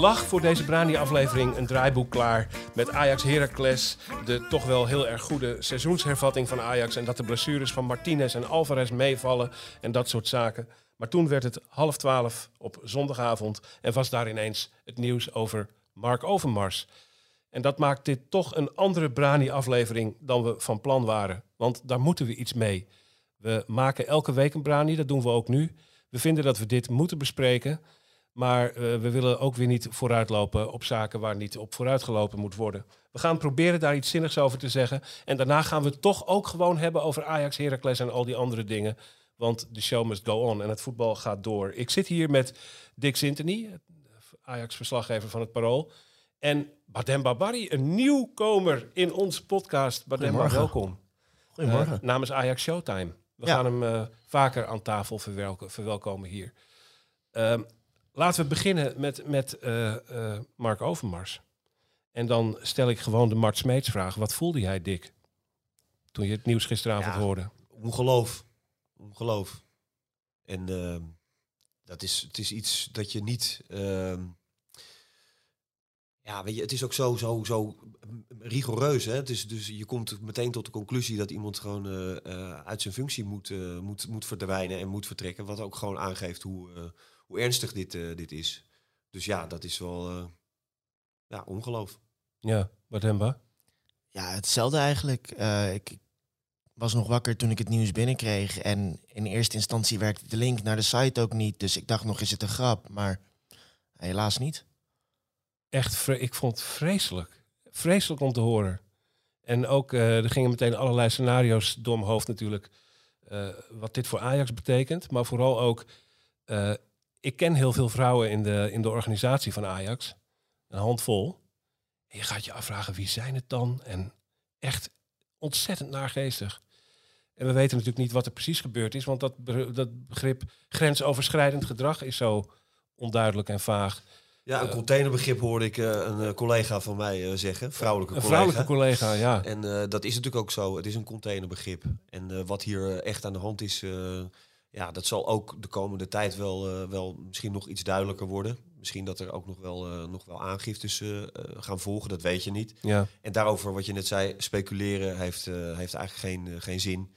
Lach voor deze Brani-aflevering, een draaiboek klaar met Ajax Heracles. De toch wel heel erg goede seizoenshervatting van Ajax. En dat de blessures van Martinez en Alvarez meevallen en dat soort zaken. Maar toen werd het half twaalf op zondagavond en was daar ineens het nieuws over Mark Overmars. En dat maakt dit toch een andere Brani-aflevering dan we van plan waren. Want daar moeten we iets mee. We maken elke week een Brani, dat doen we ook nu. We vinden dat we dit moeten bespreken. Maar eh, we willen ook weer niet vooruitlopen op zaken waar niet op vooruitgelopen moet worden. We gaan proberen daar iets zinnigs over te zeggen. En daarna gaan we het toch ook gewoon hebben over Ajax, Heracles en al die andere dingen. Want de show must go on en het voetbal gaat door. Ik zit hier met Dick Sintony, Ajax-verslaggever van het Parool. En Badem Babari, een nieuwkomer in onze podcast. Goedemorgen. welkom. Goedemorgen. Eh, namens Ajax Showtime. We Ja. gaan hem eh, vaker aan tafel verwelko- verwelkomen hier. Ehm, laten we beginnen met, met eh, eh, Mark Overmars. En dan stel ik gewoon de Mart Smeets vraag. Wat voelde jij, Dick, toen je het nieuws gisteravond Ja. hoorde? Ongeloof. Ongeloof. En ehm, dat is, het is iets dat je niet... ehm, ja, weet je, het is ook zo, zo, zo rigoureus. Hè? Het is, dus je komt meteen tot de conclusie dat iemand gewoon eh, uit zijn functie moet, moet, moet verdwijnen en moet vertrekken. Wat ook gewoon aangeeft hoe, hoe ernstig dit, eh, dit is. Dus ja, dat is wel eh, ja, ongeloof. Ja, Bademba? Ja, hetzelfde eigenlijk. Eh, ik was nog wakker toen ik het nieuws binnenkreeg. En in eerste instantie werkte de link naar de site ook niet. Dus ik dacht nog, is het een grap? Maar helaas niet. Echt, vre- ik vond het vreselijk. Vreselijk om te horen. En ook, eh, er gingen meteen allerlei scenario's door mijn hoofd natuurlijk. eh, wat dit voor Ajax betekent. Maar vooral ook, eh, ik ken heel veel vrouwen in de, in de organisatie van Ajax. Een handvol. En je gaat je afvragen, wie zijn het dan? En echt ontzettend naargeestig. En we weten natuurlijk niet wat er precies gebeurd is. Want dat, dat begrip grensoverschrijdend gedrag is zo onduidelijk en vaag. Ja, een Eh, containerbegrip hoorde ik eh, een eh, collega van mij zeggen. Vrouwelijke Een collega. vrouwelijke collega, ja. En dat is natuurlijk ook zo. Het is een containerbegrip. En wat hier echt aan de hand is, ja, dat zal ook de komende tijd wel, eh, wel misschien nog iets duidelijker worden. Misschien dat er ook nog wel, eh, nog wel aangiftes eh, gaan volgen, dat weet je niet. ja. En daarover, wat je net zei, speculeren heeft, heeft eigenlijk geen, geen zin.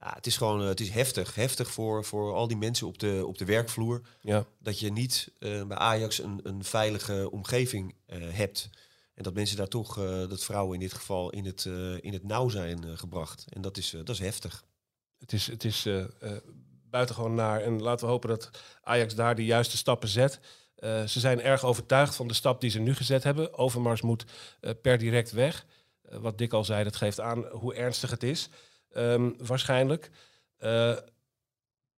Ja, het is gewoon het is heftig. Heftig voor, voor al die mensen op de, op de werkvloer Ja, dat je niet bij Ajax een, een veilige omgeving hebt. En dat mensen daar toch, dat vrouwen in dit geval, in het, in het nauw zijn gebracht. En dat is, dat is heftig. het is, het is buitengewoon naar. En laten we hopen dat Ajax daar de juiste stappen zet. Eh, ze zijn erg overtuigd van de stap die ze nu gezet hebben. Overmars moet eh, per direct weg. Eh, wat Dick al zei, dat geeft aan hoe ernstig het is. Ehm, waarschijnlijk.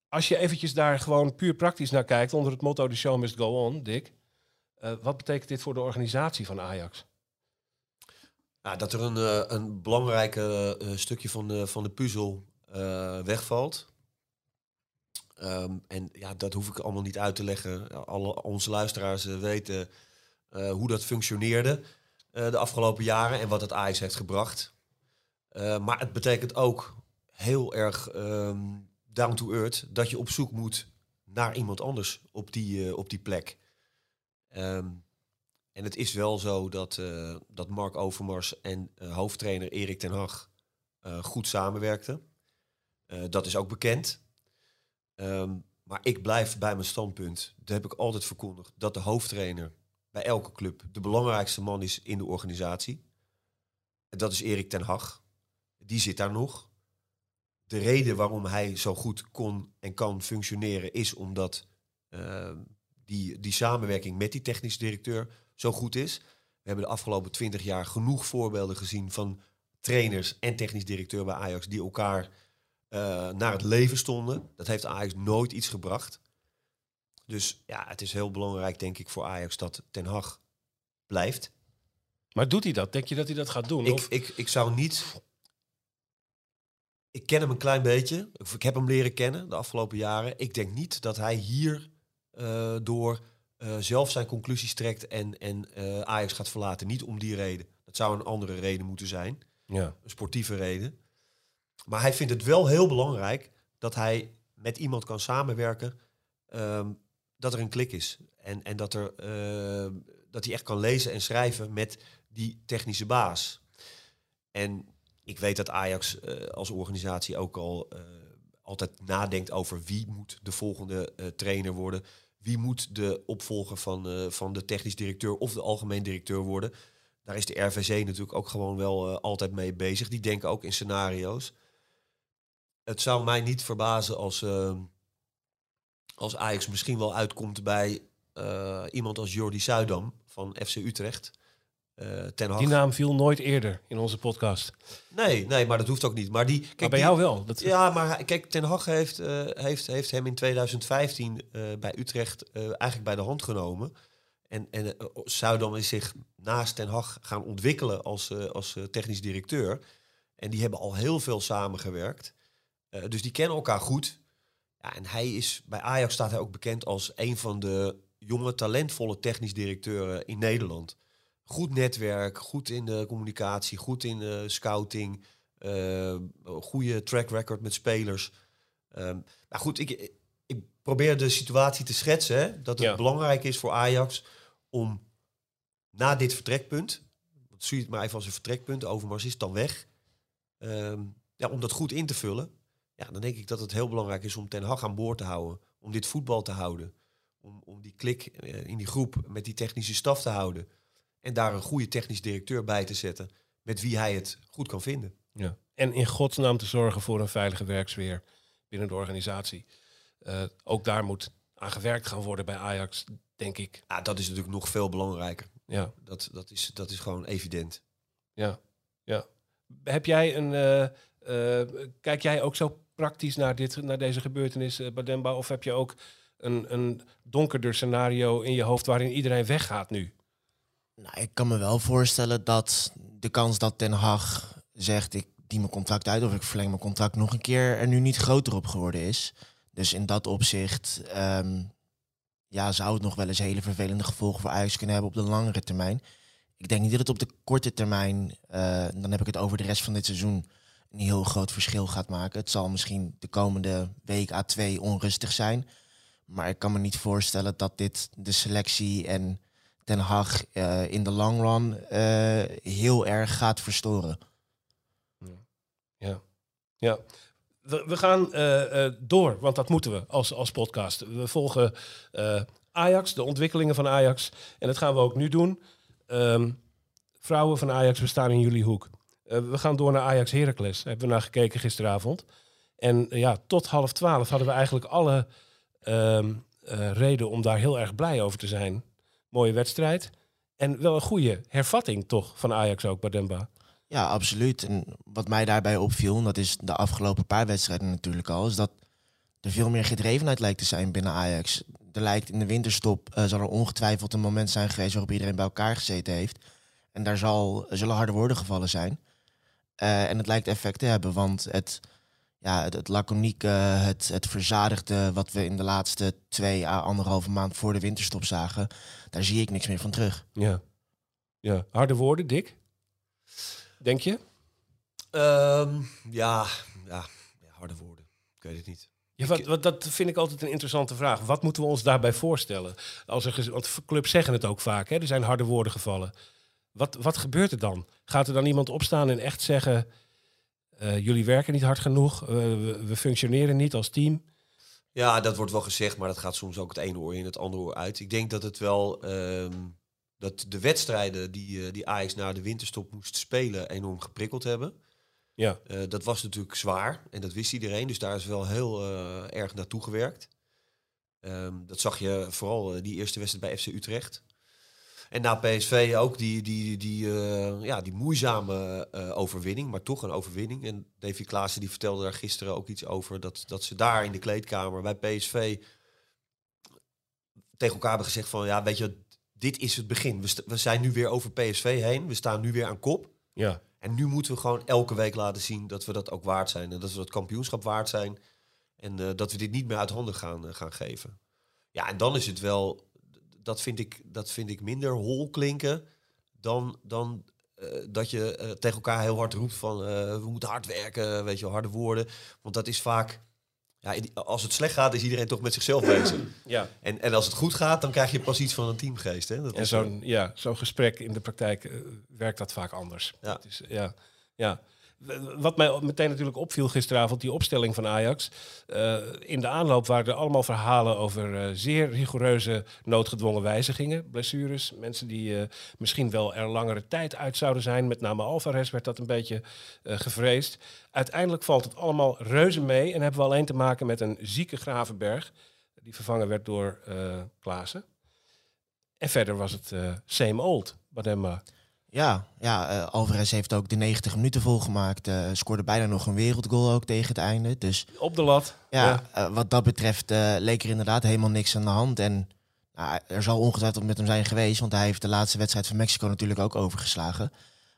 Als je eventjes daar gewoon puur praktisch naar kijkt, onder het motto The show must go on, Dick. wat betekent dit voor de organisatie van Ajax? Nou, dat er een, een belangrijk stukje van de, van de puzzel wegvalt. Ehm, en ja, dat hoef ik allemaal niet uit te leggen. Alle onze luisteraars eh, weten eh, hoe dat functioneerde eh, de afgelopen jaren en wat het Ajax heeft gebracht. Maar het betekent ook heel erg ehm, down to earth dat je op zoek moet naar iemand anders op die, op die plek. Ehm, en het is wel zo dat, dat Mark Overmars en hoofdtrainer Erik ten Hag goed samenwerkten. Dat is ook bekend. Ehm, maar ik blijf bij mijn standpunt. Dat heb ik altijd verkondigd. Dat de hoofdtrainer bij elke club de belangrijkste man is in de organisatie. En dat is Erik ten Hag. Die zit daar nog. de reden waarom hij zo goed kon en kan functioneren is omdat eh, die, die samenwerking met die technisch directeur zo goed is. We hebben de afgelopen twintig jaar genoeg voorbeelden gezien van trainers en technisch directeur bij Ajax die elkaar eh, naar het leven stonden. Dat heeft Ajax nooit iets gebracht. Dus ja, het is heel belangrijk, denk ik, voor Ajax dat Ten Hag blijft. Maar doet hij dat? Denk je dat hij dat gaat doen? Ik, Of, ik, ik zou niet. Ik ken hem een klein beetje. Ik heb hem leren kennen de afgelopen jaren. Ik denk niet dat hij hier eh, door eh, zelf zijn conclusies trekt en, en Ajax gaat verlaten. Niet om die reden. Dat zou een andere reden moeten zijn. ja. Een sportieve reden. Maar hij vindt het wel heel belangrijk dat hij met iemand kan samenwerken. ehm, dat er een klik is. En, en dat, er, eh, dat hij echt kan lezen en schrijven met die technische baas. En ik weet dat Ajax eh, als organisatie ook al eh, altijd nadenkt over wie moet de volgende eh, trainer worden. Wie moet de opvolger van, van de technisch directeur of de algemeen directeur worden. Daar is de RVC natuurlijk ook gewoon wel altijd mee bezig. Die denken ook in scenario's. Het zou mij niet verbazen als, eh, als Ajax misschien wel uitkomt bij eh, iemand als Jordi Zuidam van FC Utrecht. Eh ten Hag. Die naam viel nooit eerder in onze podcast. Nee, nee, maar dat hoeft ook niet. Maar die, kijk, maar bij die- jou wel. Dat, Ja, maar kijk, Ten Hag heeft, eh, heeft, heeft hem in 2015 eh, bij Utrecht eigenlijk bij de hand genomen. En, en Zuidam is zich naast Ten Hag gaan ontwikkelen als, als technisch directeur. En die hebben al heel veel samengewerkt. Eh, dus die kennen elkaar goed. Ja, en hij is, bij Ajax staat hij ook bekend als een van de jonge, talentvolle technisch directeuren in Nederland. Goed netwerk, goed in de communicatie, goed in de scouting. eh, goede track record met spelers. Nou goed, ik, ik probeer de situatie te schetsen. Hè, dat het Ja. belangrijk is voor Ajax om na dit vertrekpunt, want zie je het maar even als een vertrekpunt, Overmars is dan weg, ehm, ja, om dat goed in te vullen. Ja, dan denk ik dat het heel belangrijk is om Ten Hag aan boord te houden. Om dit voetbal te houden. Om, om die klik eh, in die groep met die technische staf te houden. En daar een goede technisch directeur bij te zetten. Met wie hij het goed kan vinden. Ja. En in godsnaam te zorgen voor een veilige werksfeer binnen de organisatie. Eh, ook daar moet aan gewerkt gaan worden bij Ajax, denk ik. Ja, dat is natuurlijk nog veel belangrijker. Ja, Dat, dat, is, dat is gewoon evident. ja, ja. Heb jij een. eh, kijk jij ook zo praktisch naar, dit, naar deze gebeurtenis, eh, Bademba? Of heb je ook een, een donkerder scenario in je hoofd waarin iedereen weggaat nu? Nou, ik kan me wel voorstellen dat de kans dat Ten Hag zegt ik die mijn contract uit of ik verleng mijn contract nog een keer er nu niet groter op geworden is. Dus in dat opzicht ehm, ja, zou het nog wel eens hele vervelende gevolgen voor Ajax kunnen hebben op de langere termijn. Ik denk niet dat het op de korte termijn, eh, dan heb ik het over de rest van dit seizoen, een heel groot verschil gaat maken. Het zal misschien de komende week A2 onrustig zijn. Maar ik kan me niet voorstellen dat dit de selectie en Ten Hag eh, in de long run eh, heel erg gaat verstoren. Ja. ja. We, gaan eh, door, want dat moeten we als, als podcast. We volgen Ajax, de ontwikkelingen van Ajax. En dat gaan we ook nu doen. Ehm, vrouwen van Ajax, we staan in jullie hoek. Eh, we gaan door naar Ajax Heracles. Hebben we naar gekeken gisteravond. En eh, ja, tot half twaalf hadden we eigenlijk alle ehm, eh, reden om daar heel erg blij over te zijn. Mooie wedstrijd. En wel een goede hervatting toch van Ajax ook, Bademba. Ja, absoluut. En wat mij daarbij opviel, en dat is de afgelopen paar wedstrijden natuurlijk al, is dat er veel meer gedrevenheid lijkt te zijn binnen Ajax. Er lijkt in de winterstop, zal er ongetwijfeld een moment zijn geweest waarop iedereen bij elkaar gezeten heeft. En daar zal, zullen harde woorden gevallen zijn. Eh, en het lijkt effect te hebben, want het, ja, het, het laconieke, het, het verzadigde wat we in de laatste twee à anderhalve maand voor de winterstop zagen, daar zie ik niks meer van terug. Ja. ja. Harde woorden, Dick? Denk je? Ehm, ja, ja, ja, harde woorden. Ik weet het niet. Ja, wat, wat, dat vind ik altijd een interessante vraag. Wat moeten we ons daarbij voorstellen? Als er, want clubs zeggen het ook vaak, hè? er zijn harde woorden gevallen. Wat, wat gebeurt er dan? Gaat er dan iemand opstaan en echt zeggen... eh, jullie werken niet hard genoeg, eh, we, we functioneren niet als team? Ja, dat wordt wel gezegd, maar dat gaat soms ook het ene oor in het andere oor uit. Ik denk dat het wel ehm, dat de wedstrijden die, eh, die Ajax na de winterstop moest spelen enorm geprikkeld hebben. Ja, dat was natuurlijk zwaar en dat wist iedereen. Dus daar is wel heel erg naartoe gewerkt. Ehm, dat zag je vooral die eerste wedstrijd bij FC Utrecht. En na PSV ook die, die, die, eh, ja, die moeizame eh, overwinning, maar toch een overwinning. En Davy Klaassen die vertelde daar gisteren ook iets over. Dat, dat ze daar in de kleedkamer bij PSV tegen elkaar hebben gezegd van... Ja, weet je, dit is het begin. We, we zijn nu weer over PSV heen. We staan nu weer aan kop. ja. En nu moeten we gewoon elke week laten zien dat we dat ook waard zijn. En dat we dat kampioenschap waard zijn. En eh, dat we dit niet meer uit handen gaan, gaan geven. Ja, en dan is het wel, dat vind ik, dat vind ik minder hol klinken dan, dan eh, dat je eh, tegen elkaar heel hard roept van eh, we moeten hard werken, weet je, harde woorden. Want dat is vaak, ja, als het slecht gaat is iedereen toch met zichzelf bezig. ja. En, en als het goed gaat, dan krijg je pas iets van een teamgeest. Hè? Dat En zo'n ja, zo'n gesprek in de praktijk werkt dat vaak anders. Ja. Het is, ja, ja. Wat mij meteen natuurlijk opviel gisteravond, die opstelling van Ajax. Eh, in de aanloop waren er allemaal verhalen over eh, zeer rigoureuze noodgedwongen wijzigingen. Blessures, mensen die eh, misschien wel er langere tijd uit zouden zijn. Met name Alvarez werd dat een beetje gevreesd. Uiteindelijk valt het allemaal reuze mee en hebben we alleen te maken met een zieke Gravenberg. Die vervangen werd door Klaassen. En verder was het same old, Bademba. Ja, ja eh, Alvarez heeft ook de 90 minuten volgemaakt. eh scoorde bijna nog een wereldgoal ook tegen het einde. Dus Op de lat. ja, eh, wat dat betreft leek er inderdaad helemaal niks aan de hand. En nou, er zal ongetwijfeld met hem zijn geweest, want hij heeft de laatste wedstrijd van Mexico natuurlijk ook overgeslagen.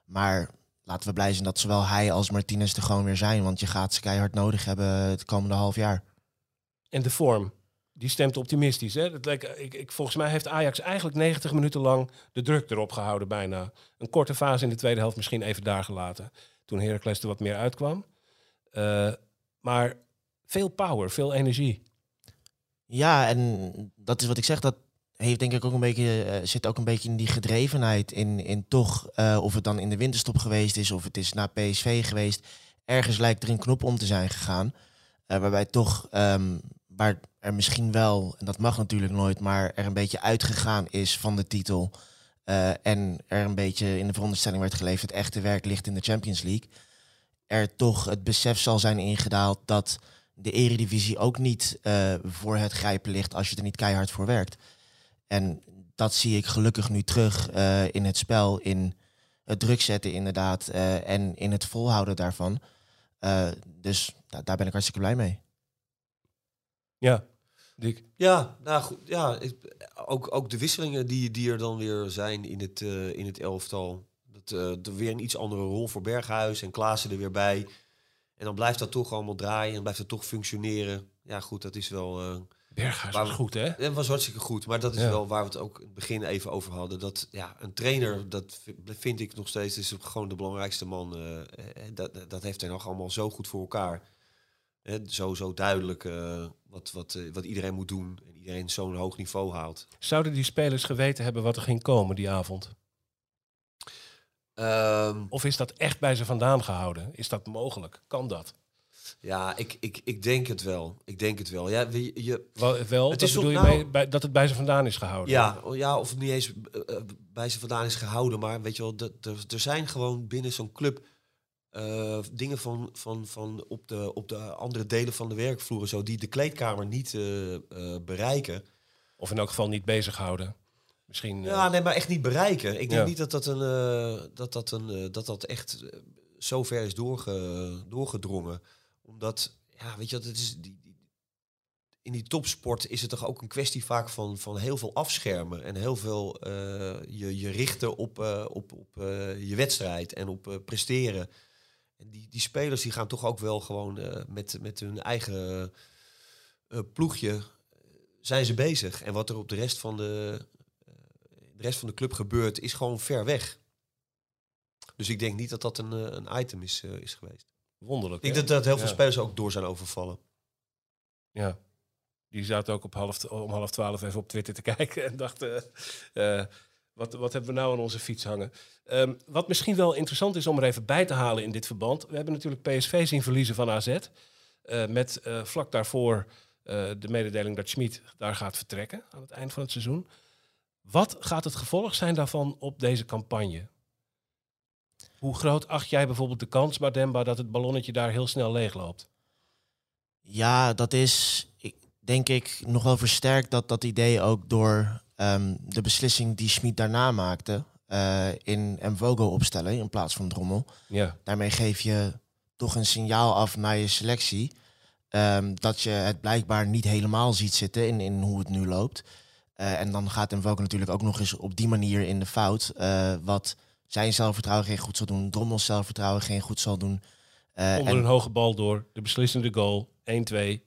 Maar laten we blij zijn dat zowel hij als Martinez er gewoon weer zijn, want je gaat ze keihard nodig hebben het komende half jaar. En de vorm, die stemt optimistisch. Hè? Dat ik, ik, volgens mij heeft Ajax eigenlijk 90 minuten lang de druk erop gehouden bijna. Een korte fase in de tweede helft misschien even daar gelaten. Toen Heracles er wat meer uitkwam. Eh, maar veel power, veel energie. Ja, en dat is wat ik zeg, dat heeft denk ik ook een beetje, eh, zit ook een beetje in die gedrevenheid. In, in toch, eh, of het dan in de winterstop geweest is, of het is na PSV geweest. Ergens lijkt er een knop om te zijn gegaan. waarbij toch, ehm, waar er misschien wel, en dat mag natuurlijk nooit, maar er een beetje uitgegaan is van de titel. eh, en er een beetje in de veronderstelling werd geleefd, het echte werk ligt in de Champions League. Er toch het besef zal zijn ingedaald dat de eredivisie ook niet eh, voor het grijpen ligt als je er niet keihard voor werkt. En dat zie ik gelukkig nu terug eh, in het spel, in het druk zetten inderdaad en in het volhouden daarvan. Dus da- daar ben ik hartstikke blij mee. Ja, Dick. Ja, nou goed. Ja, ik- ook, ook de wisselingen die, die er dan weer zijn in het, eh, in het elftal. Dat, eh, er weer een iets andere rol voor Berghuis en Klaassen er weer bij. En dan blijft dat toch allemaal draaien en blijft het toch functioneren. Ja, goed, dat is wel. eh, Berghuis was goed, hè? het was hartstikke goed, maar dat is Ja. wel waar we het ook in het begin even over hadden. Dat ja, een trainer, dat vi- vind ik nog steeds, is gewoon de belangrijkste man. dat, dat heeft hij nog allemaal zo goed voor elkaar. Hè, zo, zo duidelijk wat, wat, eh, wat iedereen moet doen. En iedereen zo'n hoog niveau haalt. Zouden die spelers geweten hebben wat er ging komen die avond? Ehm, Of is dat echt bij ze vandaan gehouden? Is dat mogelijk? Kan dat? ja, ik, ik, ik denk het wel. Ik denk het wel. Ja, je, je, Wel, wel Het dat is bedoel je nou- mee, bij, dat het bij ze vandaan is gehouden? Ja, o- ja, of niet eens eh, eh, bij ze vandaan is gehouden. Maar weet je wel, er zijn gewoon binnen zo'n club eh, dingen van, van, van op, de, op de andere delen van de werkvloer zo, die de kleedkamer niet eh, eh, bereiken. Of in elk geval niet bezighouden. Misschien. Ja, nee, maar echt niet bereiken. Ik denk Ja. niet dat dat, een, dat, dat, een, dat dat echt zo ver is doorge, doorgedrongen. Omdat, ja, weet je wat, het is, die, die- in die topsport is het toch ook een kwestie vaak van, van heel veel afschermen. En heel veel je, je richten op, op, op je wedstrijd en op presteren. En die, die spelers die gaan toch ook wel gewoon eh, met, met hun eigen eh, ploegje eh, zijn ze bezig. En wat er op de rest van de, de rest van de club gebeurt, is gewoon ver weg. Dus ik denk niet dat dat een, een item is, is geweest. wonderlijk. Ik denk dat, dat heel veel Ja. spelers ook door zijn overvallen. Ja. Die zaten ook op half, om half twaalf even op Twitter te kijken en dachten, wat, wat hebben we nou aan onze fiets hangen? Ehm, wat misschien wel interessant is om er even bij te halen in dit verband. We hebben natuurlijk PSV zien verliezen van AZ. eh, met eh, vlak daarvoor eh, de mededeling dat Schmid daar gaat vertrekken aan het eind van het seizoen. Wat gaat het gevolg zijn daarvan op deze campagne? Hoe groot acht jij bijvoorbeeld de kans, Bademba, dat het ballonnetje daar heel snel leegloopt? Ja, dat is, ik, denk ik, nog wel versterkt dat, dat idee ook door ehm, de beslissing die Schmid daarna maakte. eh, in Mvogo opstellen in plaats van Drommel. Ja, Daarmee geef je toch een signaal af naar je selectie. ehm, dat je het blijkbaar niet helemaal ziet zitten in, in hoe het nu loopt. Eh, en dan gaat Mvogo natuurlijk ook nog eens op die manier in de fout. eh, wat zijn zelfvertrouwen geen goed zal doen. Drommels zelfvertrouwen geen goed zal doen. Onder en- een hoge bal door, de beslissende goal, 1-2.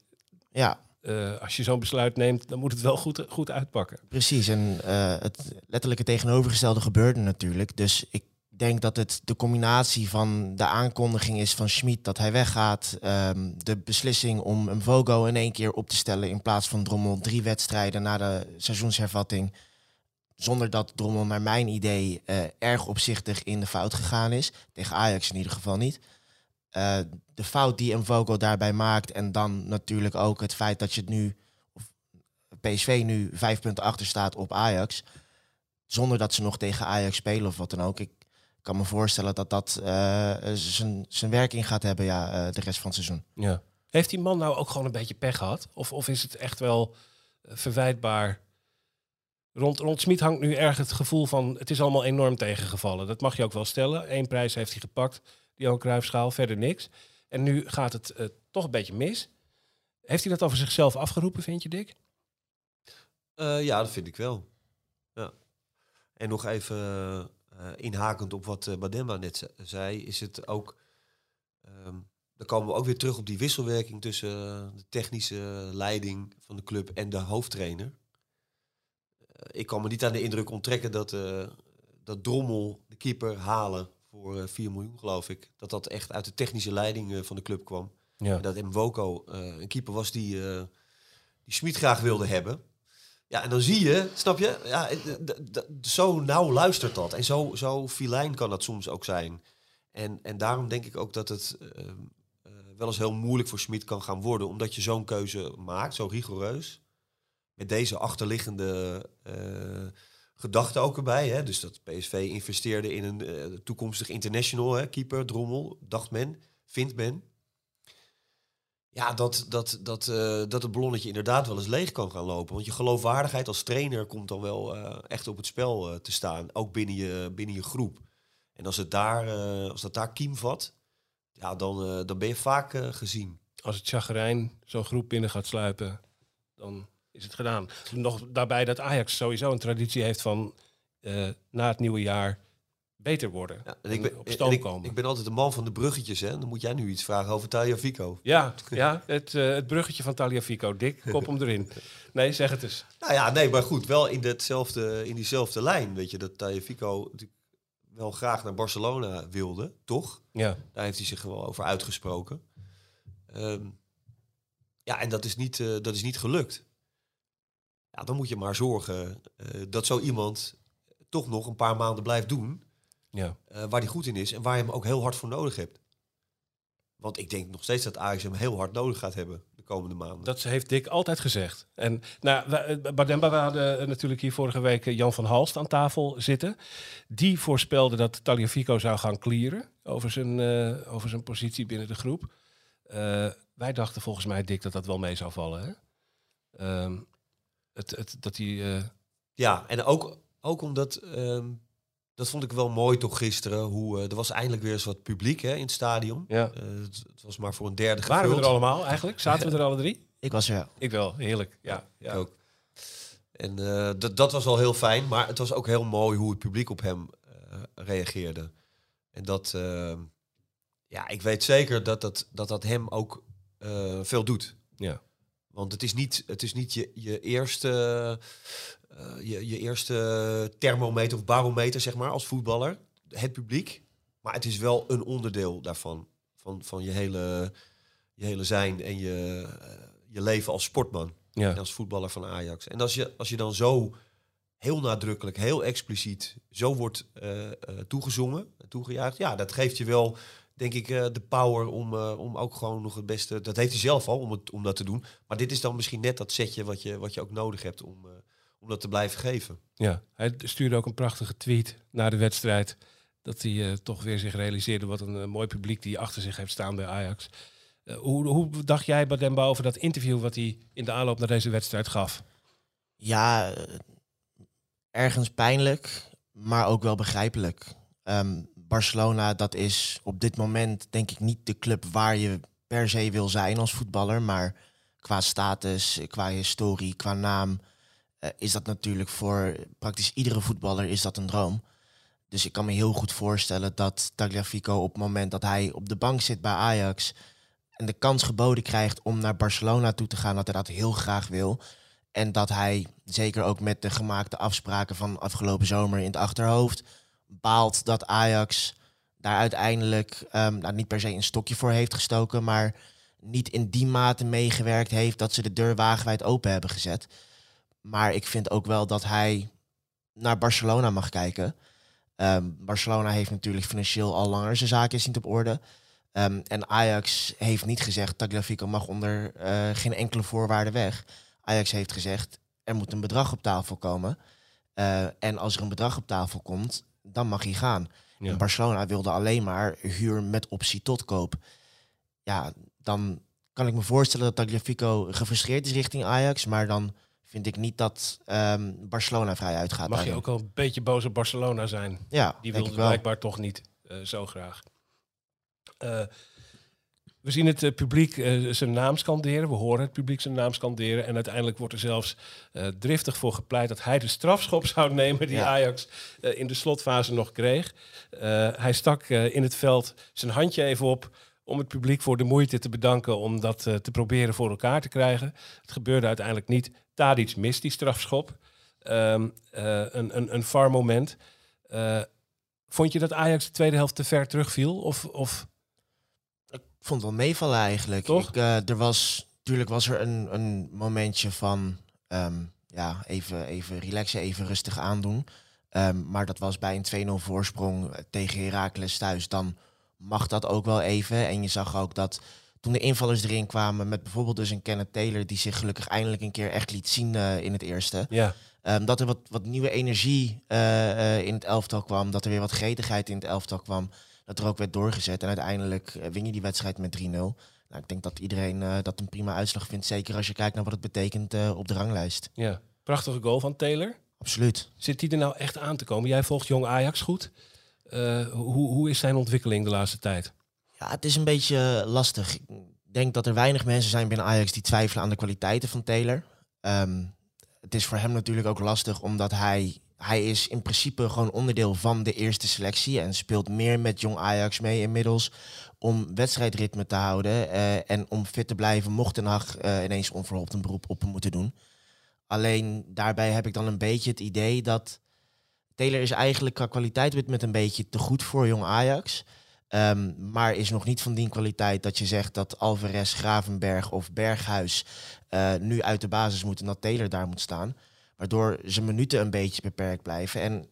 ja, Eh, als je zo'n besluit neemt, dan moet het wel goed, goed uitpakken. Precies, en eh, het letterlijke tegenovergestelde gebeurde natuurlijk. Dus ik denk dat het de combinatie van de aankondiging is van Schmid dat hij weggaat. ehm, de beslissing om een Vogo in één keer op te stellen in plaats van Drommel drie wedstrijden na de seizoenshervatting. Zonder dat Drommel naar mijn idee eh, erg opzichtig in de fout gegaan is. Tegen Ajax in ieder geval niet. Eh, de fout die Mvogo daarbij maakt en dan natuurlijk ook het feit dat je het nu PSV nu vijf punten achter staat op Ajax. Zonder dat ze nog tegen Ajax spelen of wat dan ook. Ik kan me voorstellen dat dat eh, zijn zijn werking gaat hebben ja, eh, de rest van het seizoen. Ja. Heeft die man nou ook gewoon een beetje pech gehad? Of, of is het echt wel verwijtbaar? Rond, rond Smit hangt nu erg het gevoel van... het is allemaal enorm tegengevallen. Dat mag je ook wel stellen. Eén prijs heeft hij gepakt, Johan Cruijffschaal, verder niks. En nu gaat het eh, toch een beetje mis. Heeft hij dat over zichzelf afgeroepen, vind je, Dick? Eh, ja, dat vind ik wel. Ja. En nog even eh, inhakend op wat Bademba net ze- zei, is het ook. ehm, dan komen we ook weer terug op die wisselwerking tussen de technische leiding van de club en de hoofdtrainer. Ik kan me niet aan de indruk onttrekken dat, dat Drommel de keeper halen voor eh 4 miljoen, geloof ik. Dat dat echt uit de technische leiding eh, van de club kwam. Ja. Dat Mwoko eh een keeper was die, eh die Schmid graag wilde hebben. Ja, en dan zie je, snap je, ja, eh, zo nauw luistert dat. En zo, zo filijn kan dat soms ook zijn. En, en daarom denk ik ook dat het eh, eh, wel eens heel moeilijk voor Schmid kan gaan worden. Omdat je zo'n keuze maakt, zo rigoureus. Met deze achterliggende eh gedachte ook erbij. Hè? Dus dat PSV investeerde in een eh, toekomstig international hè? keeper, Drommel, dacht men, vindt men. Ja, dat, dat, dat, eh, dat het ballonnetje inderdaad wel eens leeg kan gaan lopen. Want je geloofwaardigheid als trainer komt dan wel eh, echt op het spel te staan. Ook binnen je, binnen je groep. En als, het daar, als dat daar kiem vat, ja, dan, dan ben je vaak gezien. Als het chagrijn zo'n groep binnen gaat sluipen, dan is het gedaan. Nog daarbij dat Ajax sowieso een traditie heeft van eh, na het nieuwe jaar beter worden. Ja, en ik, ben, op stoom ik, komen. ik ben altijd de man van de bruggetjes. Hè? Dan moet jij nu iets vragen over Talia Fico. Ja, ja het, eh, het bruggetje van Taliafico. Dick, kop hem erin. Nee, zeg het eens. Nou ja, nee, maar goed, wel in, datzelfde, in diezelfde lijn. Weet je, dat Talia Fico natuurlijk wel graag naar Barcelona wilde, toch? Ja, Daar heeft hij zich wel over uitgesproken. Ehm, ja, en dat is niet, eh, dat is niet gelukt. Ja, dan moet je maar zorgen eh, dat zo iemand toch nog een paar maanden blijft doen ja. eh, waar hij goed in is en waar je hem ook heel hard voor nodig hebt. Want ik denk nog steeds dat Ajax hem heel hard nodig gaat hebben de komende maanden. Dat heeft Dick altijd gezegd. En nou, eh, Bademba, we hadden natuurlijk hier vorige week Jan van Halst aan tafel zitten. Die voorspelde dat Taliafico zou gaan clearen over zijn, over zijn positie binnen de groep. Wij dachten volgens mij, Dick, dat dat wel mee zou vallen. Hè? Ehm, het, het, dat hij... eh, Ja, en ook, ook omdat, ehm, dat vond ik wel mooi toch gisteren, hoe eh, er was eindelijk weer eens wat publiek hè, in het stadion. ja. Eh, het, het was maar voor een derde Waren we gevuld. er allemaal eigenlijk? Zaten we er alle drie? Ik was er, Ik wel, heerlijk. Ja, ja. Ik ook. En eh, dat, dat was wel heel fijn, maar het was ook heel mooi hoe het publiek op hem eh, reageerde. En dat, eh, ja, ik weet zeker dat dat, dat, dat hem ook eh, veel doet. Ja. Want het is niet, het is niet je, je, eerste, eh, je, je eerste thermometer of barometer, zeg maar, als voetballer. Het publiek. Maar het is wel een onderdeel daarvan. Van, van je, hele, je hele zijn en je, eh, je leven als sportman. Ja. En als voetballer van Ajax. En als je, als je dan zo heel nadrukkelijk, heel expliciet, zo wordt eh, toegezongen, toegejuicht, ja, dat geeft je wel, denk ik, eh, de power om, eh, om ook gewoon nog het beste. Dat heeft hij zelf al om, het, om dat te doen. Maar dit is dan misschien net dat setje wat je, wat je ook nodig hebt om, eh, om dat te blijven geven. Ja, hij stuurde ook een prachtige tweet na de wedstrijd. Dat hij eh, toch weer zich realiseerde wat een mooi publiek die achter zich heeft staan bij Ajax. Hoe, hoe dacht jij, Bademba, over dat interview wat hij in de aanloop naar deze wedstrijd gaf? Ja, ergens pijnlijk, maar ook wel begrijpelijk. Ehm, Barcelona, dat is op dit moment denk ik niet de club waar je per se wil zijn als voetballer. Maar qua status, qua historie, qua naam eh, is dat natuurlijk voor praktisch iedere voetballer is dat een droom. Dus ik kan me heel goed voorstellen dat Tagliafico op het moment dat hij op de bank zit bij Ajax en de kans geboden krijgt om naar Barcelona toe te gaan, dat hij dat heel graag wil. En dat hij, zeker ook met de gemaakte afspraken van afgelopen zomer in het achterhoofd, baalt dat Ajax daar uiteindelijk ehm, nou, niet per se een stokje voor heeft gestoken, maar niet in die mate meegewerkt heeft dat ze de deur wagenwijd open hebben gezet. Maar ik vind ook wel dat hij naar Barcelona mag kijken. Ehm, Barcelona heeft natuurlijk financieel al langer zijn zaken niet op orde. Ehm, en Ajax heeft niet gezegd, Tagliafico mag onder eh, geen enkele voorwaarde weg. Ajax heeft gezegd, er moet een bedrag op tafel komen. Eh, en als er een bedrag op tafel komt, dan mag hij gaan. Ja. En Barcelona wilde alleen maar huur met optie tot koop. Ja, dan kan ik me voorstellen dat Tagliafico gefrustreerd is richting Ajax. Maar dan vind ik niet dat ehm, Barcelona vrij uitgaat. Mag je ook wel een beetje boos op Barcelona zijn? Ja, Die wilde blijkbaar toch niet eh, zo graag. Eh, we zien het eh, publiek eh, zijn naam scanderen. We horen het publiek zijn naam scanderen. En uiteindelijk wordt er zelfs eh, driftig voor gepleit dat hij de strafschop zou nemen die Ja. Ajax in de slotfase nog kreeg. Hij stak in het veld zijn handje even op om het publiek voor de moeite te bedanken om dat te proberen voor elkaar te krijgen. Het gebeurde uiteindelijk niet. Tadic mist die strafschop. Ehm, eh, een, een, een VAR moment. Vond je dat Ajax de tweede helft te ver terugviel? Of, of vond het wel meevallen eigenlijk. Toch? Ik, eh, er was, natuurlijk was er een, een momentje van ehm, ja, even, even relaxen, even rustig aandoen. Ehm, maar dat was bij een 2-0 voorsprong eh, tegen Heracles thuis. Dan mag dat ook wel even. En je zag ook dat toen de invallers erin kwamen met bijvoorbeeld dus een Kenneth Taylor... die zich gelukkig eindelijk een keer echt liet zien eh, in het eerste... ja, Ehm, dat er wat, wat nieuwe energie in het elftal kwam. Dat er weer wat gretigheid in het elftal kwam. Dat er ook werd doorgezet. En uiteindelijk eh, win je die wedstrijd met 3-0. Nou, ik denk dat iedereen eh, dat een prima uitslag vindt. Zeker als je kijkt naar wat het betekent eh, op de ranglijst. ja. Prachtige goal van Taylor. Absoluut. Zit die er nou echt aan te komen? Jij volgt jong Ajax goed. Hoe, hoe is zijn ontwikkeling de laatste tijd? Ja, het is een beetje lastig. Ik denk dat er weinig mensen zijn binnen Ajax die twijfelen aan de kwaliteiten van Taylor. Ehm, het is voor hem natuurlijk ook lastig omdat hij, hij is in principe gewoon onderdeel van de eerste selectie en speelt meer met jong Ajax mee inmiddels om wedstrijdritme te houden eh, en om fit te blijven mocht Den Haag eh, ineens onverhoopt een beroep op hem moeten doen. Alleen daarbij heb ik dan een beetje het idee dat Taylor is eigenlijk qua kwaliteit met- een beetje te goed voor jong Ajax. Ehm, maar is nog niet van die kwaliteit dat je zegt dat Alvarez, Gravenberg of Berghuis eh, nu uit de basis moeten en dat Taylor daar moet staan. Waardoor zijn minuten een beetje beperkt blijven. En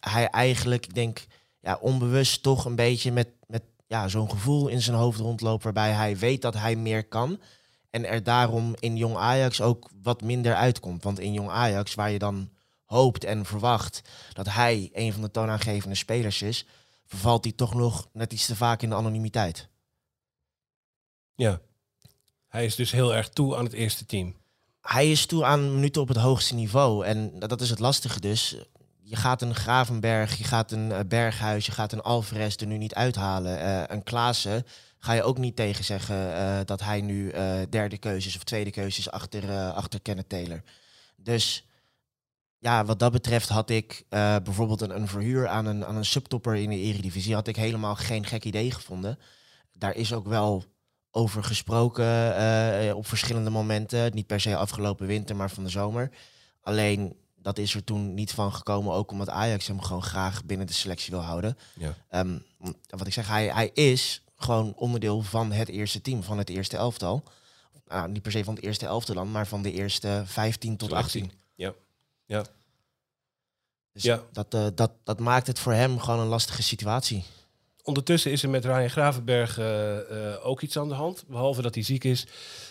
hij eigenlijk, ik denk, ja, onbewust toch een beetje met, met ja, zo'n gevoel in zijn hoofd rondloopt waarbij hij weet dat hij meer kan. En er daarom in jong Ajax ook wat minder uitkomt. Want in jong Ajax, waar je dan hoopt en verwacht dat hij een van de toonaangevende spelers is, vervalt hij toch nog net iets te vaak in de anonimiteit. Ja. Hij is dus heel erg toe aan het eerste team. Hij is toe aan minuten op het hoogste niveau. En dat is het lastige dus. Je gaat een Gravenberg, je gaat een eh, Berghuis, je gaat een Alvarez er nu niet uithalen. Eh, een Klaassen ga je ook niet tegen zeggen eh, dat hij nu derde keuze is of tweede keuze is achter, achter Kenneth Taylor. Dus ja, wat dat betreft had ik bijvoorbeeld een, een verhuur aan een, aan een subtopper in de Eredivisie. Had ik helemaal geen gek idee gevonden. Daar is ook wel over gesproken eh, op verschillende momenten. Niet per se afgelopen winter, maar van de zomer. Alleen dat is er toen niet van gekomen, ook omdat Ajax hem gewoon graag binnen de selectie wil houden. Ja. Ehm, wat ik zeg, hij, hij is gewoon onderdeel van het eerste team, van het eerste elftal. Nou, niet per se van het eerste elftal dan, maar van de eerste 15 tot Selectie. 18. Ja. Ja. Dus Ja. dat, eh, dat, dat maakt het voor hem gewoon een lastige situatie. Ondertussen is er met Ryan Gravenberg eh, eh, ook iets aan de hand. Behalve dat hij ziek is,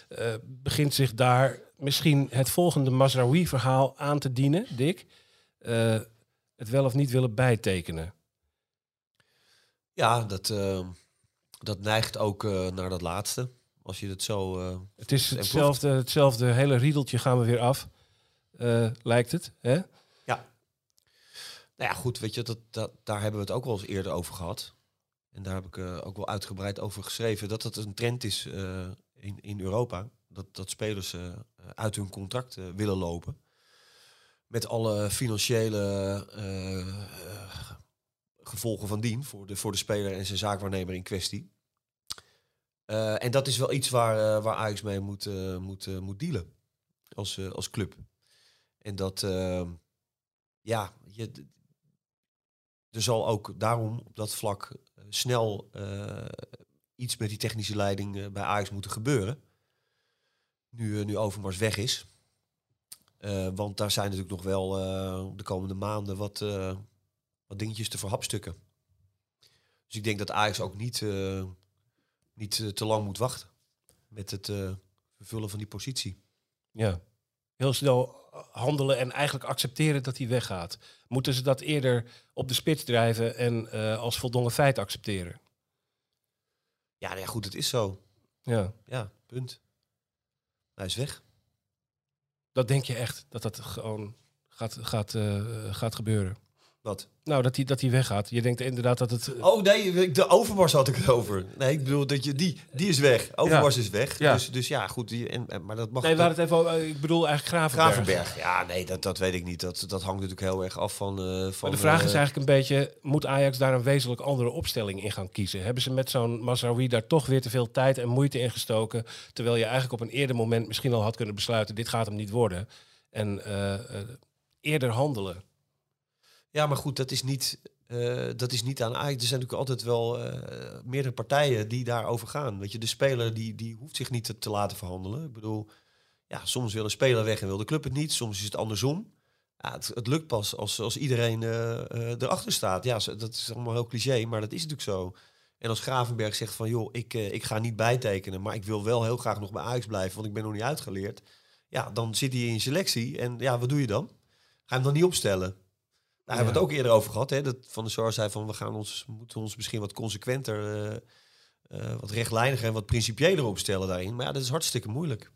eh, begint zich daar misschien het volgende Mazraoui-verhaal aan te dienen, Dick. Het wel of niet willen bijtekenen. Ja, dat, dat neigt ook naar dat laatste. Als je het zo... Het is hetzelfde, hetzelfde hele riedeltje gaan we weer af, lijkt het. Hè? Nou ja, goed, weet je, dat, dat, daar hebben we het ook wel eens eerder over gehad. En daar heb ik eh, ook wel uitgebreid over geschreven. Dat het een trend is eh, in, in Europa. Dat, dat spelers eh, uit hun contract willen lopen. Met alle financiële gevolgen van dien voor de, voor de speler en zijn zaakwaarnemer in kwestie. En dat is wel iets waar, waar Ajax mee moet, moet, moet dealen als, als club. En dat, ja, je, er zal ook daarom op dat vlak snel eh, iets met die technische leiding eh, bij Ajax moeten gebeuren. Nu, eh, nu Overmars weg is. Want daar zijn natuurlijk nog wel de komende maanden wat, wat dingetjes te verhapstukken. Dus ik denk dat Ajax ook niet, niet te lang moet wachten met het vervullen van die positie. Ja. Heel snel handelen en eigenlijk accepteren dat hij weggaat. Moeten ze dat eerder op de spits drijven en eh, als voldongen feit accepteren? Ja, nou ja, goed, het is zo. Ja. Ja, punt. Hij is weg. Dat denk je echt, dat dat gewoon gaat, gaat, eh, gaat gebeuren. Wat? Nou, dat hij, dat hij weggaat. Je denkt inderdaad dat het... Oh nee, de Overmars had ik het over. Nee, ik bedoel dat je die, die is weg. Overmars is weg. Ja. Dus, dus ja, goed. Die, en, maar dat mag. nee, hadden het even. Ik bedoel eigenlijk Gravenberg. Gravenberg. Ja, nee, dat, dat weet ik niet. Dat, dat hangt natuurlijk heel erg af van. eh, van Maar de vraag eh, is eigenlijk een beetje, moet Ajax daar een wezenlijk andere opstelling in gaan kiezen? Hebben ze met zo'n Mazraoui daar toch weer te veel tijd en moeite in gestoken, terwijl je eigenlijk op een eerder moment misschien al had kunnen besluiten, dit gaat hem niet worden. En eh, eh, eerder handelen. Ja, maar goed, dat is niet. eh, dat is niet aan Ajax. Er zijn natuurlijk altijd wel eh, meerdere partijen die daarover gaan. Weet je, de speler die, die hoeft zich niet te, te laten verhandelen. Ik bedoel, ja, soms wil een speler weg en wil de club het niet. Soms is het andersom. Ja, het, lukt pas als, als iedereen eh, erachter staat. Ja, dat is allemaal heel cliché, maar dat is natuurlijk zo. En als Gravenberg zegt van, joh, ik, ik ga niet bijtekenen, maar ik wil wel heel graag nog bij Ajax blijven, want ik ben nog niet uitgeleerd. Ja, dan zit hij in selectie en ja, wat doe je dan? Ga je hem dan niet opstellen? Daar hebben we het ook eerder over gehad. Hè? Dat Van de Sar zei van we gaan ons, moeten ons misschien wat consequenter, eh, eh, wat rechtlijniger en wat principiëler opstellen daarin. Maar ja, dat is hartstikke moeilijk.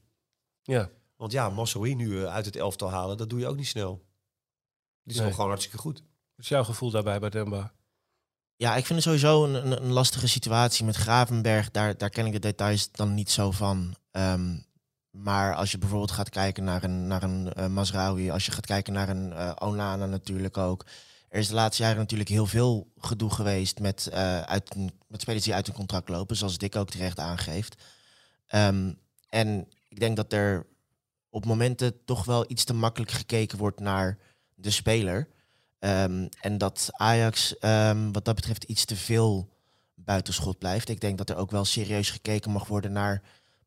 Ja, Want ja, Massoui nu eh, uit het elftal halen, dat doe je ook niet snel. Die is Nee. wel gewoon hartstikke goed. wat is jouw gevoel daarbij bij Demba? Ja, ik vind het sowieso een, een, een lastige situatie met Gravenberg. Daar, daar ken ik de details dan niet zo van. Ehm, maar als je bijvoorbeeld gaat kijken naar een, naar een eh, Mazraoui, als je gaat kijken naar een eh, Onana natuurlijk ook. Er is de laatste jaren natuurlijk heel veel gedoe geweest met, eh, uit, met spelers die uit hun contract lopen, zoals Dick ook terecht aangeeft. Ehm, en ik denk dat er op momenten toch wel iets te makkelijk gekeken wordt naar de speler. Ehm, en dat Ajax ehm, wat dat betreft iets te veel buitenschot blijft. Ik denk dat er ook wel serieus gekeken mag worden naar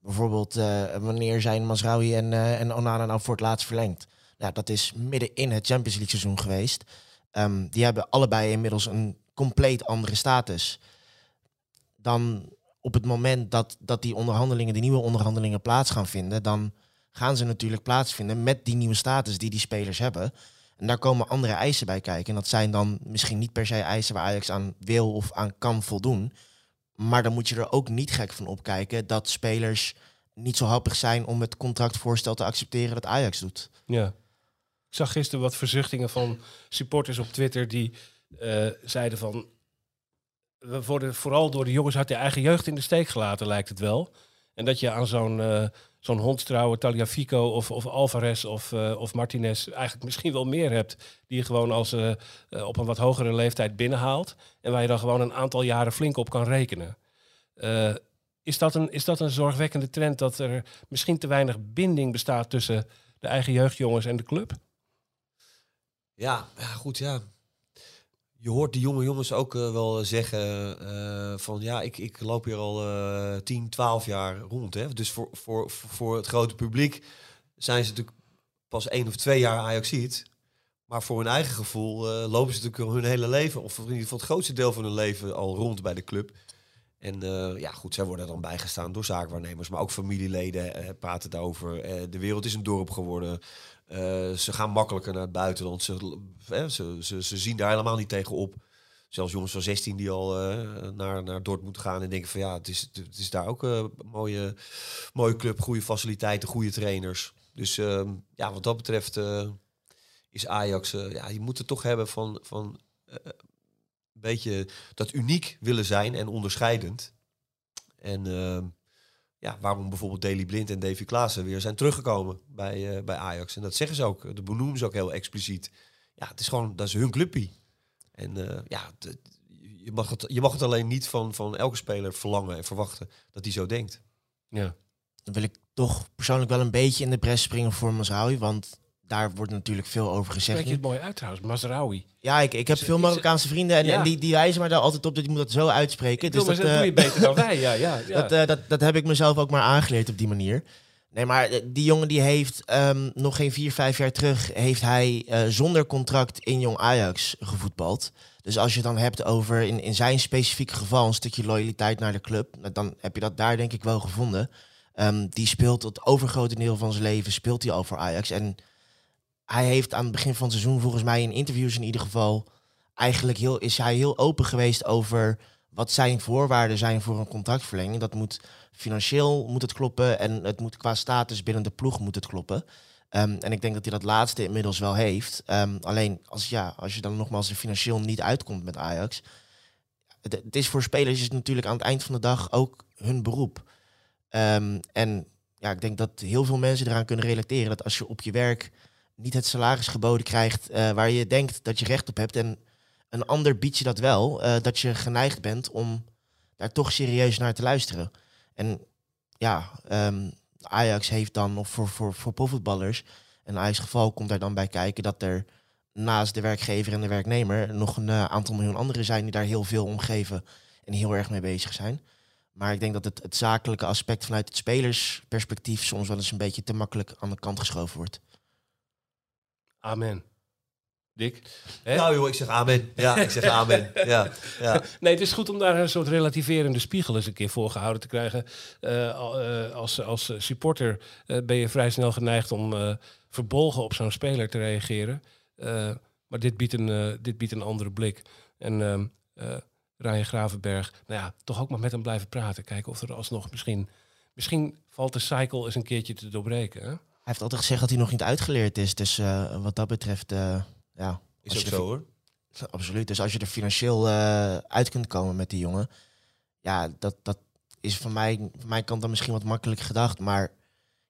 bijvoorbeeld eh, wanneer zijn Masraoui en, eh, en Onana nou voor het laatst verlengd. Nou, dat is midden in het Champions League seizoen geweest. Ehm, die hebben allebei inmiddels een compleet andere status. Dan op het moment dat, dat die onderhandelingen, die nieuwe onderhandelingen plaats gaan vinden, dan gaan ze natuurlijk plaatsvinden met die nieuwe status die die spelers hebben. En daar komen andere eisen bij kijken. En dat zijn dan misschien niet per se eisen waar Ajax aan wil of aan kan voldoen. Maar dan moet je er ook niet gek van opkijken dat spelers niet zo happig zijn om het contractvoorstel te accepteren dat Ajax doet. Ja. Ik zag gisteren wat verzuchtingen van supporters op Twitter die eh, zeiden van... We worden vooral door de jongens uit de eigen jeugd in de steek gelaten, lijkt het wel. En dat je aan zo'n eh zo'n hondstrouwe Taliafico of, of Alvarez of, eh, of Martinez eigenlijk misschien wel meer hebt. Die je gewoon als eh, op een wat hogere leeftijd binnenhaalt. En waar je dan gewoon een aantal jaren flink op kan rekenen. Is, dat een, is dat een zorgwekkende trend dat er misschien te weinig binding bestaat tussen de eigen jeugdjongens en de club? Ja, ja, goed, ja. Je hoort die jonge jongens ook eh, wel zeggen eh, van ja, ik, ik loop hier al eh 10, 12 jaar rond. Hè? Dus voor, voor, voor het grote publiek zijn ze natuurlijk pas één of twee jaar Ajaxiet. Maar voor hun eigen gevoel eh, lopen ze natuurlijk hun hele leven, of in ieder geval het grootste deel van hun leven, al rond bij de club. En ja, goed, zij worden dan bijgestaan door zaakwaarnemers, maar ook familieleden praten daarover. De wereld is een dorp geworden. Eh, ze gaan makkelijker naar het buitenland. Ze, eh, ze, ze, ze zien daar helemaal niet tegen op. zelfs jongens van 16 die al eh, naar, naar Dortmund gaan en denken van ja, het is, het is daar ook eh, een mooie, mooie club, goede faciliteiten, goede trainers. Dus ehm, ja, wat dat betreft eh, is Ajax, eh, ja, je moet het toch hebben van, van eh, een beetje dat uniek willen zijn en onderscheidend. En ehm, ja, waarom bijvoorbeeld Daley Blind en Davy Klaassen weer zijn teruggekomen bij, eh, bij Ajax. En dat zeggen ze ook, de benoemen ze ook heel expliciet. Ja, het is gewoon, dat is hun clubpie. En eh, ja, je mag, het, je mag het alleen niet van, van elke speler verlangen en verwachten dat hij zo denkt. Ja. Dan wil ik toch persoonlijk wel een beetje in de bres springen voor Mazraoui. Want daar wordt natuurlijk veel over gezegd. Spreek je het mooi uit trouwens, Mazraoui. Ja, ik, ik heb veel Marokkaanse vrienden en, Ja. en die, die wijzen maar daar altijd op dat je moet dat zo uitspreken. Ik Dus dat, zeggen, eh, doe je beter dan wij. Ja, ja, ja. Dat, eh, dat, dat heb ik mezelf ook maar aangeleerd op die manier. Nee, maar eh, die jongen die heeft ehm, nog geen vier, vijf jaar terug... heeft hij zonder contract in Jong Ajax gevoetbald. Dus als je het dan hebt over in, in zijn specifieke geval... een stukje loyaliteit naar de club... nou, dan heb je dat daar denk ik wel gevonden. Ehm, die speelt het overgrote deel van zijn leven... speelt hij al voor Ajax. En hij heeft aan het begin van het seizoen... volgens mij in interviews in ieder geval... eigenlijk heel, is hij heel open geweest over wat zijn voorwaarden zijn voor een contractverlenging. Dat moet financieel moet het kloppen en het moet qua status binnen de ploeg moet het kloppen. Ehm, en ik denk dat hij dat laatste inmiddels wel heeft. Ehm, alleen als, ja, als je dan nogmaals financieel niet uitkomt met Ajax. Het, is voor spelers is natuurlijk aan het eind van de dag ook hun beroep. Ehm, en ja, ik denk dat heel veel mensen eraan kunnen relateren dat als je op je werk niet het salaris geboden krijgt eh, waar je denkt dat je recht op hebt en een ander biedt je dat wel, eh, dat je geneigd bent om daar toch serieus naar te luisteren. En ja, ehm, Ajax heeft dan, of voor, voor, voor profvoetballers, in Ajax geval komt daar dan bij kijken dat er naast de werkgever en de werknemer nog een eh, aantal miljoen anderen zijn die daar heel veel om geven en heel erg mee bezig zijn. Maar ik denk dat het, het zakelijke aspect vanuit het spelersperspectief soms wel eens een beetje te makkelijk aan de kant geschoven wordt. Amen. Dick? Hè? Nou joh, ik zeg amen. Ja, ik zeg amen. Ja, ja. Nee, het is goed om daar een soort relativerende spiegel eens een keer voor gehouden te krijgen. Eh, eh, als, als supporter eh, ben je vrij snel geneigd om eh, verbolgen op zo'n speler te reageren. Maar dit biedt, een, dit biedt een andere blik. En ehm eh, Ryan Gravenberg, nou ja, toch ook maar met hem blijven praten. Kijken of er alsnog misschien... Misschien valt de cycle eens een keertje te doorbreken. Hè? Hij heeft altijd gezegd dat hij nog niet uitgeleerd is. Dus eh, wat dat betreft, eh, ja. Is ook zo hoor. Absoluut. Dus als je er financieel eh, uit kunt komen met die jongen, ja, dat, dat is van, mij, van mijn kant dan misschien wat makkelijk gedacht. Maar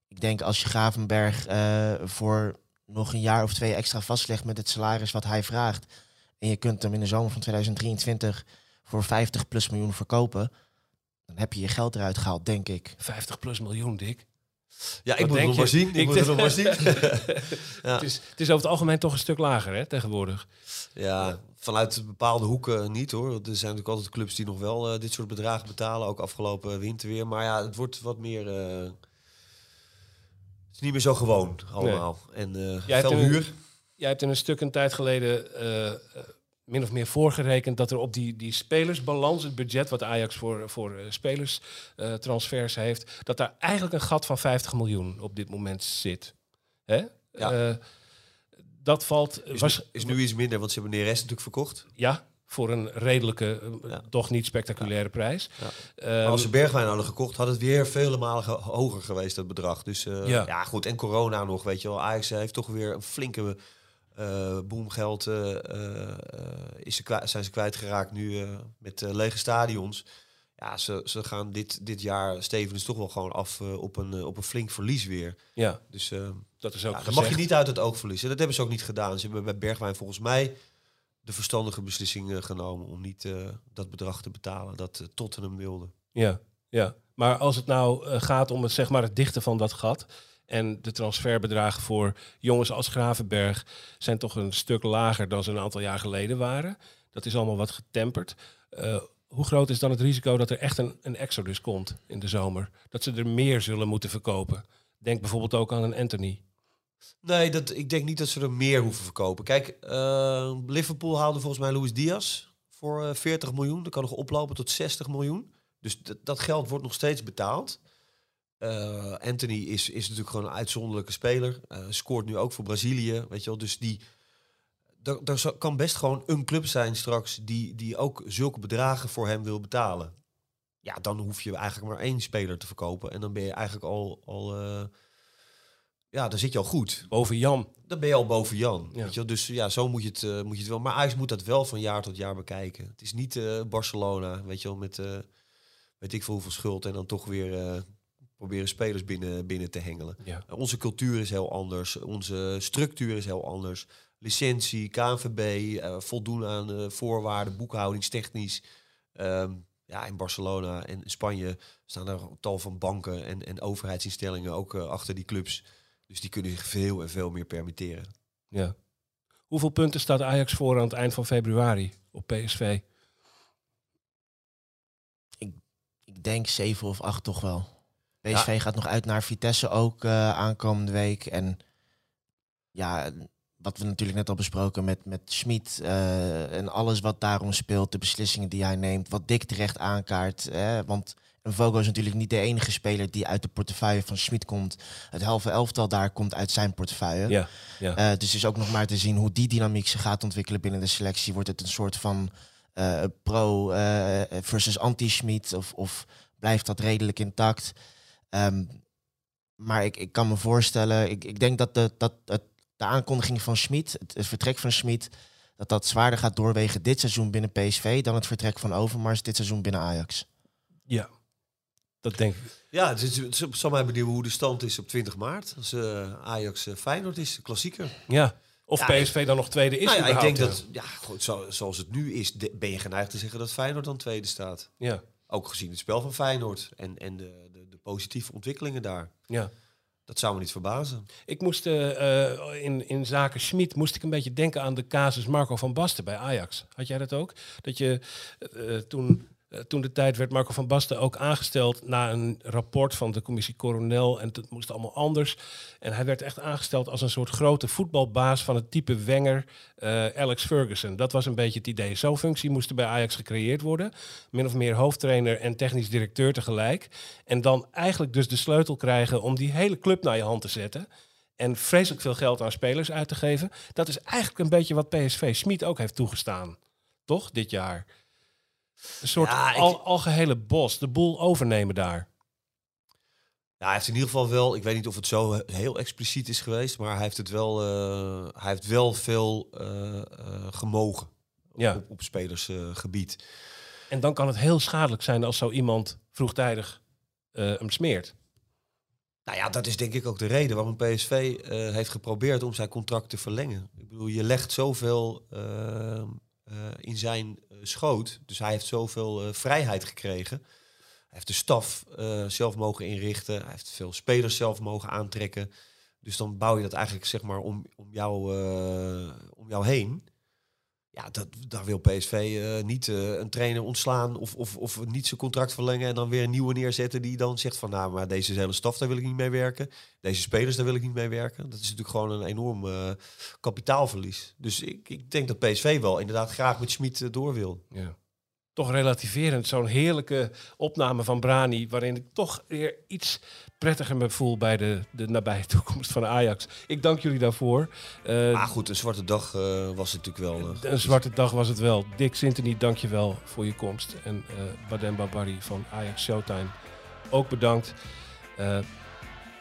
ik denk als je Gravenberg eh, voor nog een jaar of twee extra vastlegt met het salaris wat hij vraagt. En je kunt hem in de zomer van 2023 voor 50 plus miljoen verkopen. Dan heb je je geld eruit gehaald, denk ik. 50 plus miljoen, Dick. Ja, ik Wat moet het nog maar zien. Ik, Ik moet het nog maar zien. Ja. Het, is, het is over het algemeen toch een stuk lager hè, tegenwoordig. Ja, vanuit bepaalde hoeken niet hoor. Er zijn natuurlijk altijd clubs die nog wel eh, dit soort bedragen betalen. Ook afgelopen winter weer. Maar ja, het wordt wat meer... eh, het is niet meer zo gewoon allemaal. En eh Jij hebt een- huur. Jij hebt in een stuk een tijd geleden eh, eh, min of meer voorgerekend dat er op die, die spelersbalans, het budget wat Ajax voor, voor uh, spelerstransfers heeft, dat daar eigenlijk een gat van 50 miljoen op dit moment zit. Hè? Ja. Eh, dat valt. Is, was, nu, is nu iets minder, want ze hebben Neres natuurlijk verkocht. Ja, voor een redelijke, eh, Ja. toch niet spectaculaire prijs. Ja. Ehm, Maar als ze Bergwijn hadden gekocht, had het weer vele malen ge- hoger geweest, dat bedrag. Dus eh, ja. goed. En corona nog, weet je wel. Ajax heeft toch weer een flinke eh boemgeld. eh, eh, is ze kwijt, zijn ze kwijtgeraakt nu met lege stadions. Ja, ze, ze gaan dit, dit jaar Stevens toch wel gewoon af op, een, op een flink verlies weer. ja, Dus dat is ook ja, dat mag je niet uit het oog verliezen. Dat hebben ze ook niet gedaan. Ze hebben bij Bergwijn volgens mij de verstandige beslissing genomen om niet dat bedrag te betalen dat Tottenham wilde. Ja, ja. Maar als het nou gaat om het, zeg maar, het dichten van dat gat. En de transferbedragen voor jongens als Gravenberg zijn toch een stuk lager dan ze een aantal jaar geleden waren. Dat is allemaal wat getemperd. Eh, hoe groot is dan het risico dat er echt een, een exodus komt in de zomer? Dat ze er meer zullen moeten verkopen. Denk bijvoorbeeld ook aan een Anthony. Nee, dat, ik denk niet dat ze er meer hoeven verkopen. Kijk, eh, Liverpool haalde volgens mij Luis Diaz voor eh, 40 miljoen. Dat kan nog oplopen tot 60 miljoen. Dus dat geld wordt nog steeds betaald. Eh, Anthony is, is natuurlijk gewoon een uitzonderlijke speler. Eh, scoort nu ook voor Brazilië, weet je wel. Dus die, er, kan best gewoon een club zijn straks die, die ook zulke bedragen voor hem wil betalen. Ja, dan hoef je eigenlijk maar één speler te verkopen. En dan ben je eigenlijk al, al eh, ja, dan zit je al goed. Boven Jan. Dan ben je al boven Jan. Ja. Weet je wel? Dus ja, zo moet je, het, moet je het wel. Maar Ajax moet dat wel van jaar tot jaar bekijken. Het is niet Barcelona, weet je wel, met weet ik veel hoeveel schuld. En dan toch weer proberen spelers binnen, binnen te hengelen. Ja. Onze cultuur is heel anders. Onze structuur is heel anders. Licentie, KNVB, eh, voldoen aan eh, voorwaarden, boekhoudingstechnisch. Ehm, ja, in Barcelona en Spanje staan er een tal van banken en, en overheidsinstellingen ook eh, achter die clubs. Dus die kunnen zich veel en veel meer permitteren. ja. Hoeveel punten staat Ajax voor aan het eind van februari op PSV? Ik denk zeven of acht toch wel. PSV gaat nog uit naar Vitesse ook eh, aankomende week. En ja, wat we natuurlijk net al besproken met, met Schmid eh, en alles wat daarom speelt, de beslissingen die hij neemt, wat Dick terecht aankaart. Hè, want een Vogo is natuurlijk niet de enige speler die uit de portefeuille van Schmid komt. Het halve elftal daar komt uit zijn portefeuille. Ja, ja. Eh, dus het is ook nog maar te zien hoe die dynamiek zich gaat ontwikkelen binnen de selectie. Wordt het een soort van eh, pro eh, versus anti-Schmid of, of blijft dat redelijk intact? Ehm, maar ik, ik kan me voorstellen, ik, ik denk dat, de, dat het, de aankondiging van Schmid, het, het vertrek van Schmid, dat dat zwaarder gaat doorwegen dit seizoen binnen PSV dan het vertrek van Overmars dit seizoen binnen Ajax. ja. Dat denk ik. Ja, het, is, het zal mij benieuwen hoe de stand is op 20 maart. Als eh, Ajax eh, Feyenoord is, de klassieker. Ja. Of Ja, PSV dan nog tweede is. nou ja, ik denk dat, ja, goed, zo, zoals het nu is, de- ben je geneigd te zeggen dat Feyenoord dan tweede staat. Ja, Ook gezien het spel van Feyenoord en, en de positieve ontwikkelingen daar. ja. Dat zou me niet verbazen. Ik moest eh, eh, in, in zaken Schmid moest ik een beetje denken aan de casus Marco van Basten bij Ajax. Had jij dat ook? Dat je eh, toen, toen de tijd werd Marco van Basten ook aangesteld na een rapport van de commissie Coronel en het moest allemaal anders. En hij werd echt aangesteld als een soort grote voetbalbaas van het type Wenger, eh, Alex Ferguson. Dat was een beetje het idee. Zo'n functie moest er bij Ajax gecreëerd worden. Min of meer hoofdtrainer en technisch directeur tegelijk. En dan eigenlijk dus de sleutel krijgen om die hele club naar je hand te zetten. En vreselijk veel geld aan spelers uit te geven. Dat is eigenlijk een beetje wat PSV Smit ook heeft toegestaan. Toch, dit jaar? Een soort Ja, ik- al, algehele bos. De boel overnemen daar. Ja, hij heeft in ieder geval wel, ik weet niet of het zo heel expliciet is geweest, maar hij heeft het wel, eh, hij heeft wel veel eh, gemogen Ja. op, op spelersgebied. En dan kan het heel schadelijk zijn als zo iemand vroegtijdig hem smeert. Nou ja, dat is denk ik ook de reden waarom PSV heeft geprobeerd om zijn contract te verlengen. Ik bedoel, je legt zoveel in zijn eh, schoot. Dus hij heeft zoveel eh, vrijheid gekregen. Hij heeft de staf eh, zelf mogen inrichten. Hij heeft veel spelers zelf mogen aantrekken. Dus dan bouw je dat eigenlijk zeg maar om, om, jou, eh, om jou heen. Ja, dat, daar wil PSV eh, niet eh, een trainer ontslaan of, of, of niet zijn contract verlengen en dan weer een nieuwe neerzetten die dan zegt van nou, maar deze hele staf, daar wil ik niet mee werken. Deze spelers, daar wil ik niet mee werken. Dat is natuurlijk gewoon een enorm eh, kapitaalverlies. Dus ik, ik denk dat PSV wel inderdaad graag met Schmid door wil. Ja. Toch relativerend, zo'n heerlijke opname van Brani, waarin ik toch weer iets prettiger me voel bij de, de nabije toekomst van Ajax. Ik dank jullie daarvoor. Eh, Maar goed, een zwarte dag eh, was het natuurlijk wel. eh, een zwarte dag was het wel. Dick Sintony, dank je wel voor je komst. En Badem Babari van Ajax Showtime, ook bedankt.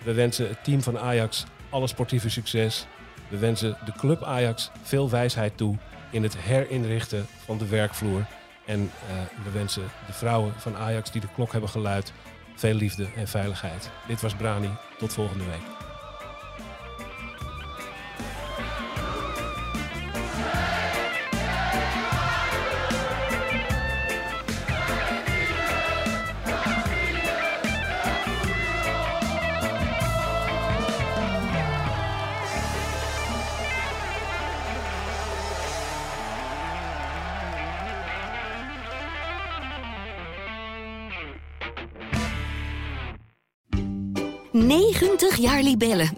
We wensen het team van Ajax alle sportieve succes. We wensen de club Ajax veel wijsheid toe in het herinrichten van de werkvloer. En eh, we wensen de vrouwen van Ajax die de klok hebben geluid veel liefde en veiligheid. Dit was Brani. Tot volgende week.